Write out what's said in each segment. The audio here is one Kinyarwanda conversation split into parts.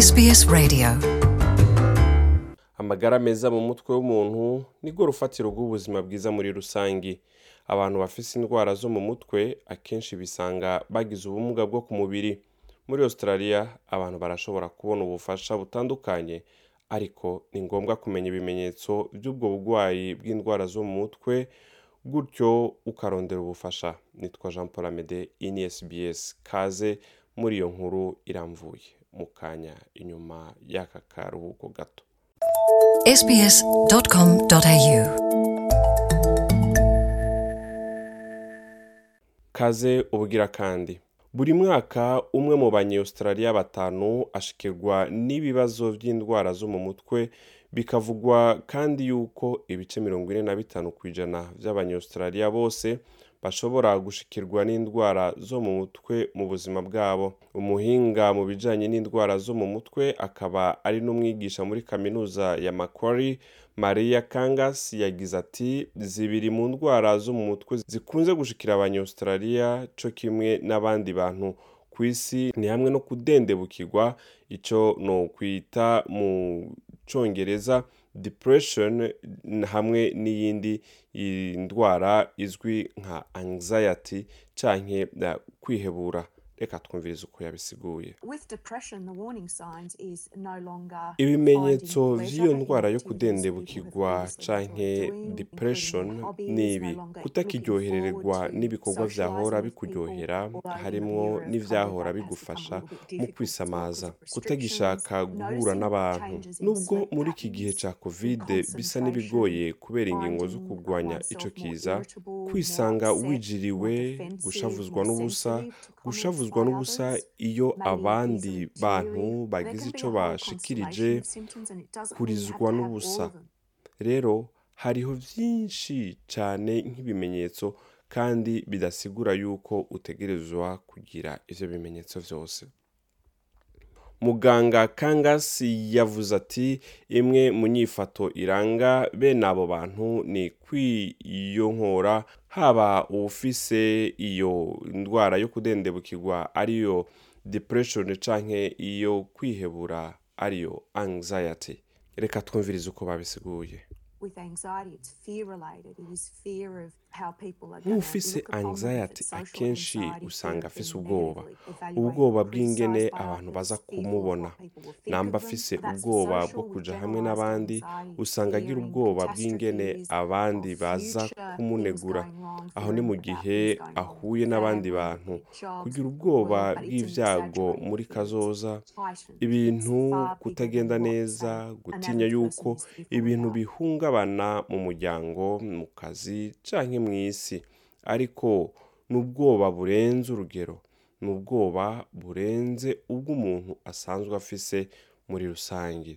SBS Radio. Amagara meza mu mutwe w'umuntu nirwo rufatiro rw'ubuzima bwiza muri rusange. Abantu bafise indwara zo mu mutwe akenshi bisanga bagize ubumuga bwo ku mubiri. Muri australia abantu barashobora kubona ubufasha butandukanye ariko ni ngombwa kumenya ibimenyetso by'ubwo burwayi bw'indwara zo mu mutwe gutyo ukarondera ubufasha. Nitwa jean paul amede ini sbs kaze muri iyo nkuru iramvuye. Mu kanya inyuma y'aka karuhuko gato. Kaze ubugira kandi. Buri mwaka umwe mu banyaustraliya batanu ashikirwa n'ibibazo by'indwara zo mu mutwe bikavugwa kandi yuko ibice mirongo ine na bitanu ku ijana by'abanyaustraliya bose bashobora gushikirwa n'indwara zo mu mutwe mu buzima bwabo. Umuhinga mu bijanye n'indwara zo mu mutwe akaba ari n'umwigisha muri kaminuza ya Macquarie Maria Kangas yagize ati zibiri mu ndwara zo mu mutwe zikunze gushikira abanyaustraliya co kimwe n'abandi bantu ku isi ni hamwe no kudendebukirwa. Ico no kwita mu congereza depression hamwe n'iyindi ndwara izwi nka anxiety uh, kwihebura. Reka twumvirize uko yabisiguye. Ibimenyetso pleasure ndwara yo kudendebukirwa canke depression ni ibi. kutakiryohererwa n'ibikorwa vyahora bikuryohera harimwo n'ivyahora bigufasha mu kwisamaza kutagishaka guhura n'abantu. nubwo muri iki gihe ca covid bisa n'ibigoye kubera ingingo zo kurwanya ico kiza kwisanga wijiriwe gushavuzwa n'ubusa gushavuzwa n'ubusa iyo abandi bantu bagize whole bashikirije kurizwa n'ubusa. rero hariho vyinshi cane nk'ibimenyetso kandi bidasigura yuko utegerezwa kugira ivyo bimenyetso vyose. Muganga kangas yavuze ati imwe mu nyifato iranga bene abo bantu ni kwiyonkora haba uwufise iyo ndwara yo kudendebukirwa ariyo depression canke iyo kwihebura ariyo anxiety reka twumvirize uko babisiguye With anxiety, it's fear related. It is fear of nk'ufise anxiety. akenshi usanga afise ubwoba ubwoba bw'ingene abantu baza kumubona. namba afise ubwoba bwo kuja hamwe n'abandi usanga agira ubwoba bw'ingene abandi baza kumunegura. aho ni mu gihe ahuye n'abandi bantu. kugira ubwoba exaggerated muri kazoza ibintu kutagenda neza gutinya yuko ibintu bihungabana mu muryango mu kazi canke mw'isi ariko ni ubwoba burenze urugero ni ubwoba burenze ubw'umuntu asanzwe afise muri rusange.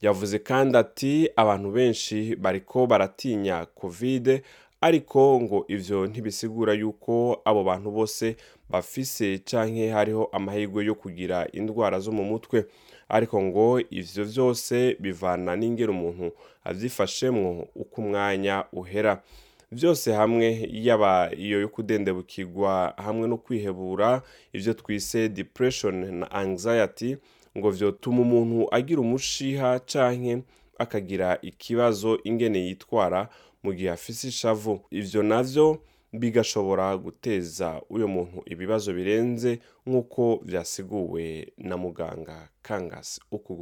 Yavuze kandi ati abantu benshi bariko baratinya covid ariko ngo ivyo ntibisigura yuko abo bantu bose bafise canke hariho amahirwe yo kugira indwara zo mu mutwe. Ariko ngo ivyo vyose bivana n'ingero umuntu avyifashemwo uko umwanya uhera. Byose hamwe yaba iyo yo kudendebukirwa hamwe no kwihebura ivyo twise depression na anxiety ngo vyotuma umuntu agira umushiha canke akagira ikibazo ingene yitwara mu gihe afise ishavu. Ivyo navyo bigashobora guteza uyo muntu ibibazo birenze nk'uko vyasiguwe na muganga kangasi uku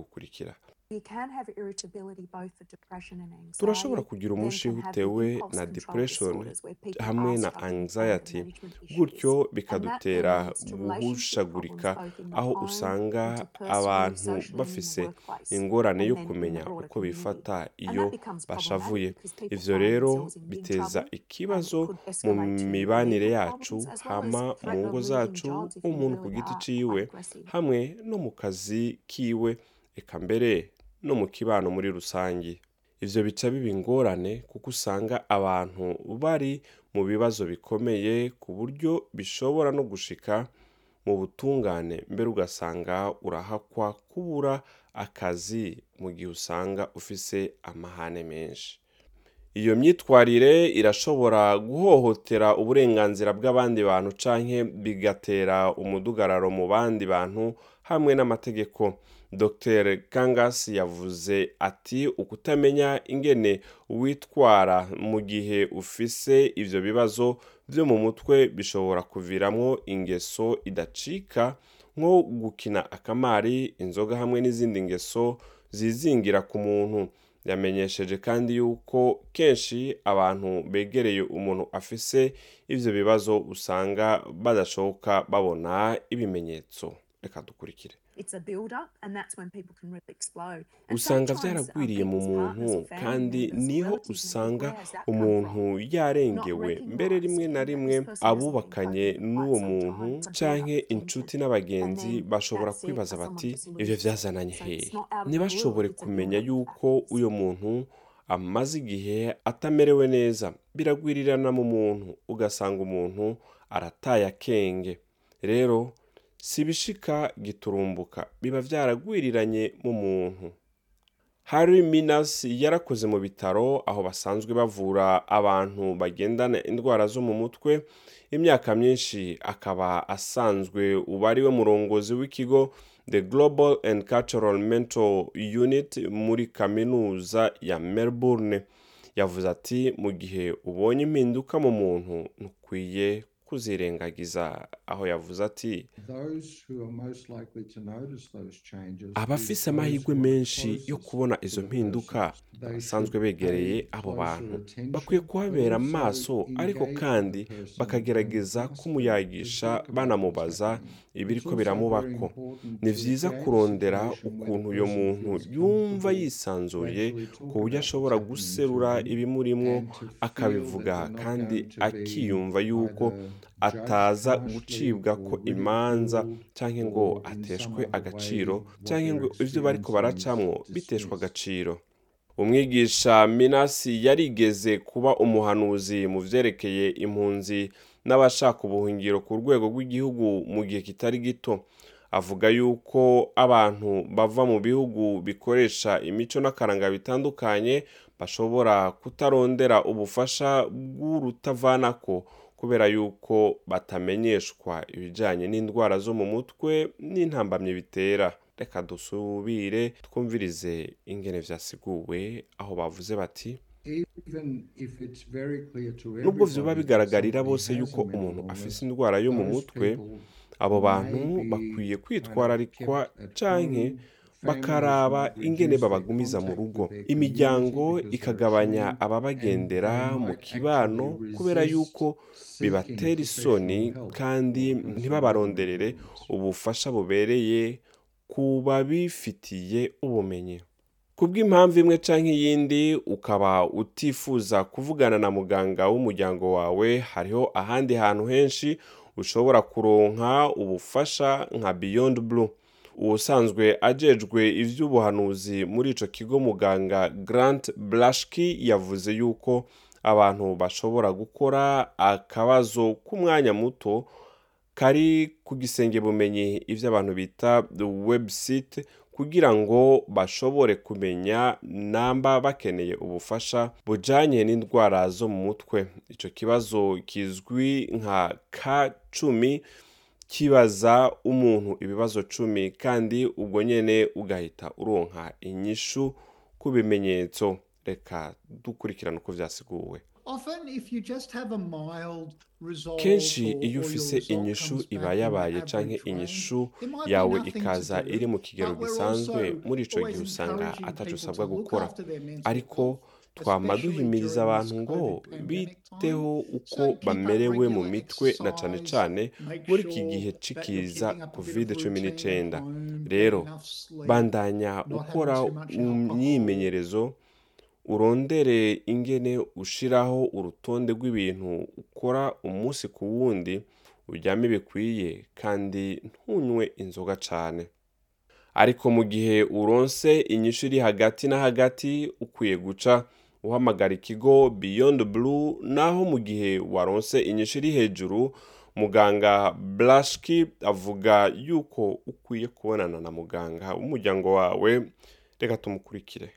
turashobora kugira umushiha utewe na depression hamwe na anxiety. gutyo bikadutera guhushagurika aho usanga abantu bafise ingorane yo kumenya uko bifata iyo bashavuye. ivyo rero biteza ikibazo mu mibanire yacu hama mu ngo zacu umuntu ku giti ciwe hamwe no mu kazi kiwe. Eka mbere no mu kibano muri rusange. Ivyo bica biba ingorane kuko usanga abantu bari mu bibazo bikomeye ku buryo bishobora no gushika mu butungane mbere ugasanga urahakwa kubura akazi mu gihe usanga ufise amahane menshi. Iyo myitwarire irashobora guhohotera uburenganzira bw'abandi bantu canke bigatera umudugararo mu bandi bantu hamwe n'amategeko. Dr. Kangas yavuze ati ukutamenya ingene witwara mu gihe ufise ivyo bibazo vyo mu mutwe bishobora kuviramwo ingeso idacika nko gukina akamari inzoga hamwe n'izindi ngeso zizingira ku muntu. Yamenyesheje kandi yuko kenshi abantu begereye umuntu afise ivyo bibazo usanga badashoboka babona ibimenyetso. Reka dukurikire usanga vyaragwiriye mu muntu kandi ni ho usanga "Where has that come umuntu from?" yarengewe. mbere rimwe na rimwe abubakanye n'uwo muntu unintended. inshuti n'abagenzi bashobora kwibaza bati it. So hehe ntibashobore kumenya yuko uyo muntu amaze igihe atamerewe neza. Biragwirirana mu muntu ugasanga umuntu arataye akenge. Rero si ibishika giturumbuka. Biba vyaragwiriranye mu muntu. Harry Minas yarakoze mu bitaro aho basanzwe bavura abantu bagendana indwara zo mu mutwe. Imyaka myinshi akaba asanzwe uba ari murongozi w'ikigo the global and cultural mental unit muri kaminuza ya melbourne. Yavuze ati mu gihe ubonye impinduka mu muntu ntukwiye kuzirengagiza aho yavuze ati abafise amahirwe menshi yo kubona izo mpinduka basanzwe begereye abo bantu. bakwiye kuhabera amaso ariko kandi bakagerageza kumuyagisha banamubaza ibiriko biramubako. ni vyiza kurondera ukuntu uyo muntu yumva yisanzuye ku buryo ashobora guserura ibimurimwo akabivuga kandi akiyumva yuko ataza gucibwa ko imanza cyangwa ngo ateshwe agaciro cyangwa ngo ibyo bariko baracamwo biteshwa agaciro. Umwigisha minasi yarigeze kuba umuhanuzi mu vyerekeye impunzi n'abashaka ubuhungiro ku rwego rw'igihugu mu gihe kitari gito. Avuga yuko abantu bava mu bihugu bikoresha imico n'akaranga bitandukanye bashobora kutarondera ubufasha bw'urutavanako kubera yuko batamenyeshwa ibijyanye n'indwara zo mu mutwe n'intambamyi bitera. Reka dusubire twumvirize ingene vyasiguwe aho bavuze bati nubwo vyoba bigaragarira bose yuko umuntu afise indwara yo mu mutwe abo bantu bakwiye kwitwararikwa canke bakaraba ingene babagumiza mu rugo. imiryango ikagabanya ababagendera mu kibano kubera yuko bibatera isoni kandi ntibabaronderere ubufasha bubereye ku babifitiye ubumenyi. Kubw'impamvu imwe canke iyindi ukaba utifuza kuvugana na muganga w'umuryango wawe hariho ahandi hantu henshi ushobora kuronka ubufasha nka beyond blue. Ubusanzwe ajejwe ivy'ubuhanuzi muri ico kigo muganga grant blashki yavuze yuko abantu bashobora gukora akabazo k'umwanya muto kari ku gisenge bumenyi ivyo abantu bita website kugira ngo bashobore kumenya namba bakeneye ubufasha bujanye n'indwara zo mu mutwe. Ico kibazo kizwi nka ka cumi kibaza umuntu ibibazo cumi kandi ubwo nyene ugahita uronka inyishu ku bimenyetso. Reka dukurikirana uko vyasiguwe. Kenshi iyo ufise inyishu iba yabaye canke inyishu yawe ikaza iri mu kigero gisanzwe muri ico gihe usanga ataco usabwa gukora. ariko twama duhimiriza abantu ngo biteho uko bamerewe mu mitwe na cane cane muri iki gihe cikiza covid cumi n'icenda rero bandanya ukora imyimenyerezo urondere ingene ushiraho urutonde rw'ibintu ukora umunsi ku wundi uryame bikwiye kandi ntunywe inzoga cane ariko mu gihe uronse inyishu iri hagati na hagati ukwiye guca uhamagara ikigo beyond blue naho mu gihe waronse inyishu iri hejuru muganga blashki avuga yuko ukwiye kubonana na muganga w'umuryango wawe. Reka tumukurikire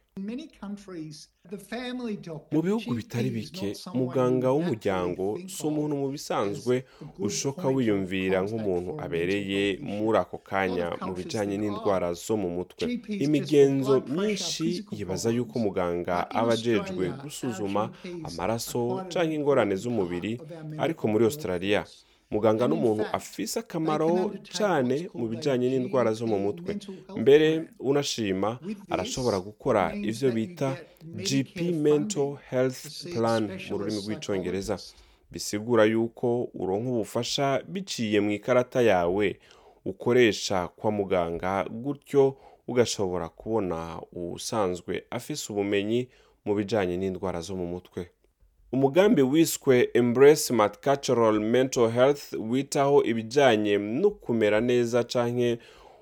mu bihugu bitari bike muganga w'umuryango si umuntu mu bisanzwe ushoka wiyumvira nk'umuntu abereye muri ako kanya mu bijyanye n'indwara "Oh, zo mu mutwe imigenzo myinshi yibaza yuko problems." muganga aba ajejwe gusuzuma amaraso cyangwa ingorane z'umubiri ariko muri australia. Muganga n'umuntu fact, afise akamaro cyane mu bijyanye n'indwara zo mu mutwe. mbere unashima arashobora gukora you bita gp mental health plan mu rurimi psychologist. bisigura yuko uronka ubufasha biciye mu ikarata yawe ukoresha kwa muganga gutyo ugashobora kubona usanzwe afise ubumenyi mu bijanye n'indwara zo mu mutwe. Umugambi wiswe embrace multicultural mental health witaho ibijyanye no kumera neza canke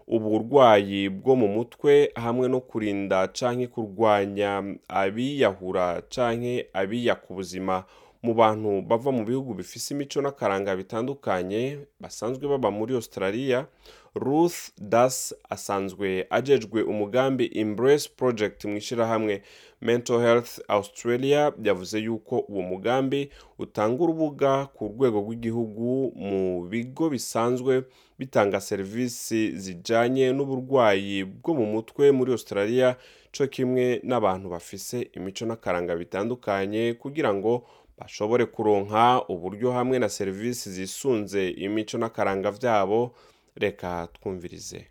uburwayi bwo mu mutwe hamwe no kurinda canke kurwanya abiyahura canke abiyaka ubuzima. Mu bantu bava mu bihugu bifise imico n'akaranga bitandukanye basanzwe baba muri australia ruth das asanzwe ajejwe umugambi embrace project mu ishyirahamwe mental health australia yavuze yuko uwo mugambi utanga urubuga ku rwego rw'igihugu mu bigo bisanzwe bitanga serivisi zijanye n'uburwayi bwo mu mutwe muri australia co kimwe n'abantu bafise imico n'akaranga bitandukanye kugira ngo bashobore kuronka uburyo hamwe na serivisi zisunze imico n'akaranga vyabo reka twumvirize.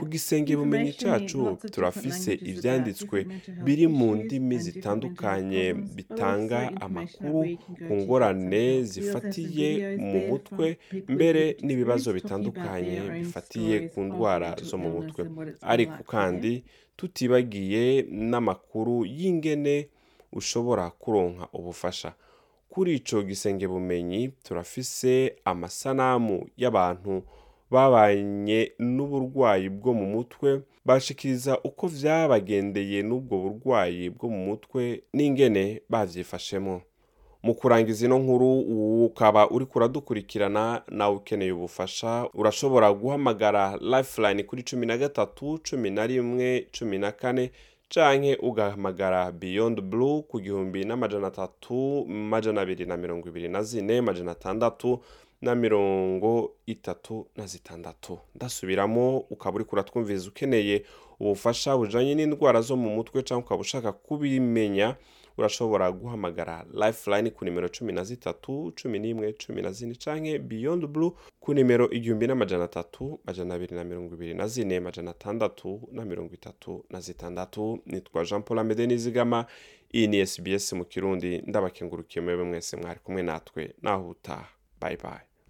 Ku gisenge bumenyi different turafise mental biri mu ndimi zitandukanye bitanga amakuru ku ngorane zifatiye mu mutwe mbere n'ibibazo bitandukanye bifatiye ku ndwara zo mu mutwe. ariko kandi tutibagiye n'amakuru y'ingene ushobora kuronka ubufasha. Kuri ico gisenge bumenyi turafise amasanamu y'abantu babanye n'uburwayi bwo mu mutwe bashikiriza uko vyabagendeye n'ubwo burwayi bwo mu mutwe n'ingene bavyifashemo. Mu kurangiza ino nkuru ukaba uri kuradukurikirana nawe ukeneye ubufasha urashobora guhamagara lifeline kuri cumi na gatatu cumi na rimwe cumi na kane canke ugahamagara beyond blue ku gihumbi n'amajana atatu majana abiri na mirongo ibiri na zine majana atandatu na mirongo itatu na zitandatu. Ndasubiramo ukaba uri kuratwumviriza ukeneye ubufasha bujanye n'indwara zo mu mutwe cyangwa ukaba ushaka kubimenya urashobora guhamagara lifeline ku nimero cumi na zitatu cumi n'imwe cumi na zine canke beyond blue ku nimero igihumbi n'amajana atatu majana abiri na mirongo ibiri na zine majana atandatu na mirongo itatu na zitandatu. Nitwa jean paul amede nizigama iyi ni sbs mu kirundi. Ndabakengurukiye mwebwe mwese mwari kumwe natwe. Naho utaha bye bye.